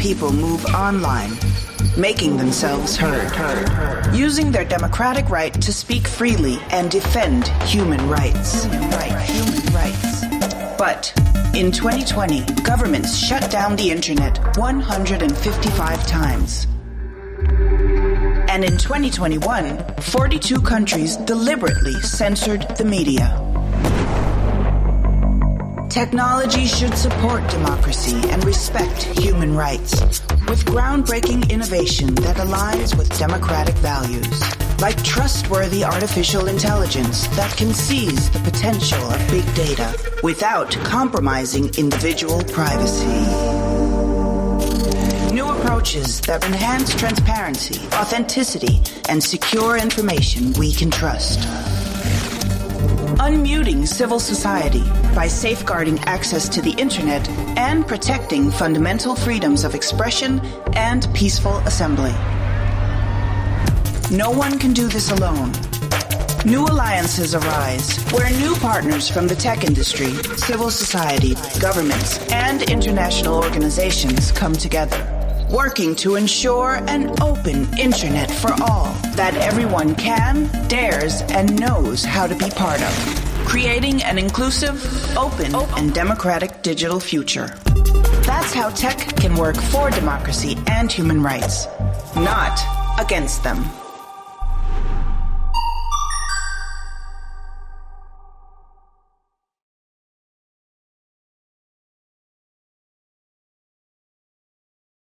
people move online, making themselves heard, using their democratic right to speak freely and defend human rights. Human rights. But in 2020, governments shut down the internet 155 times. And in 2021, 42 countries deliberately censored the media. Technology should support democracy and respect human rights with groundbreaking innovation that aligns with democratic values, like trustworthy artificial intelligence that can seize the potential of big data without compromising individual privacy. New approaches that enhance transparency, authenticity, and secure information we can trust. Unmuting civil society by safeguarding access to the internet and protecting fundamental freedoms of expression and peaceful assembly. No one can do this alone. New alliances arise where new partners from the tech industry, civil society, governments, and international organizations come together working to ensure an open internet for all that everyone can, dares, and knows how to be part of. Creating an inclusive, open, and democratic digital future. That's how tech can work for democracy and human rights, not against them.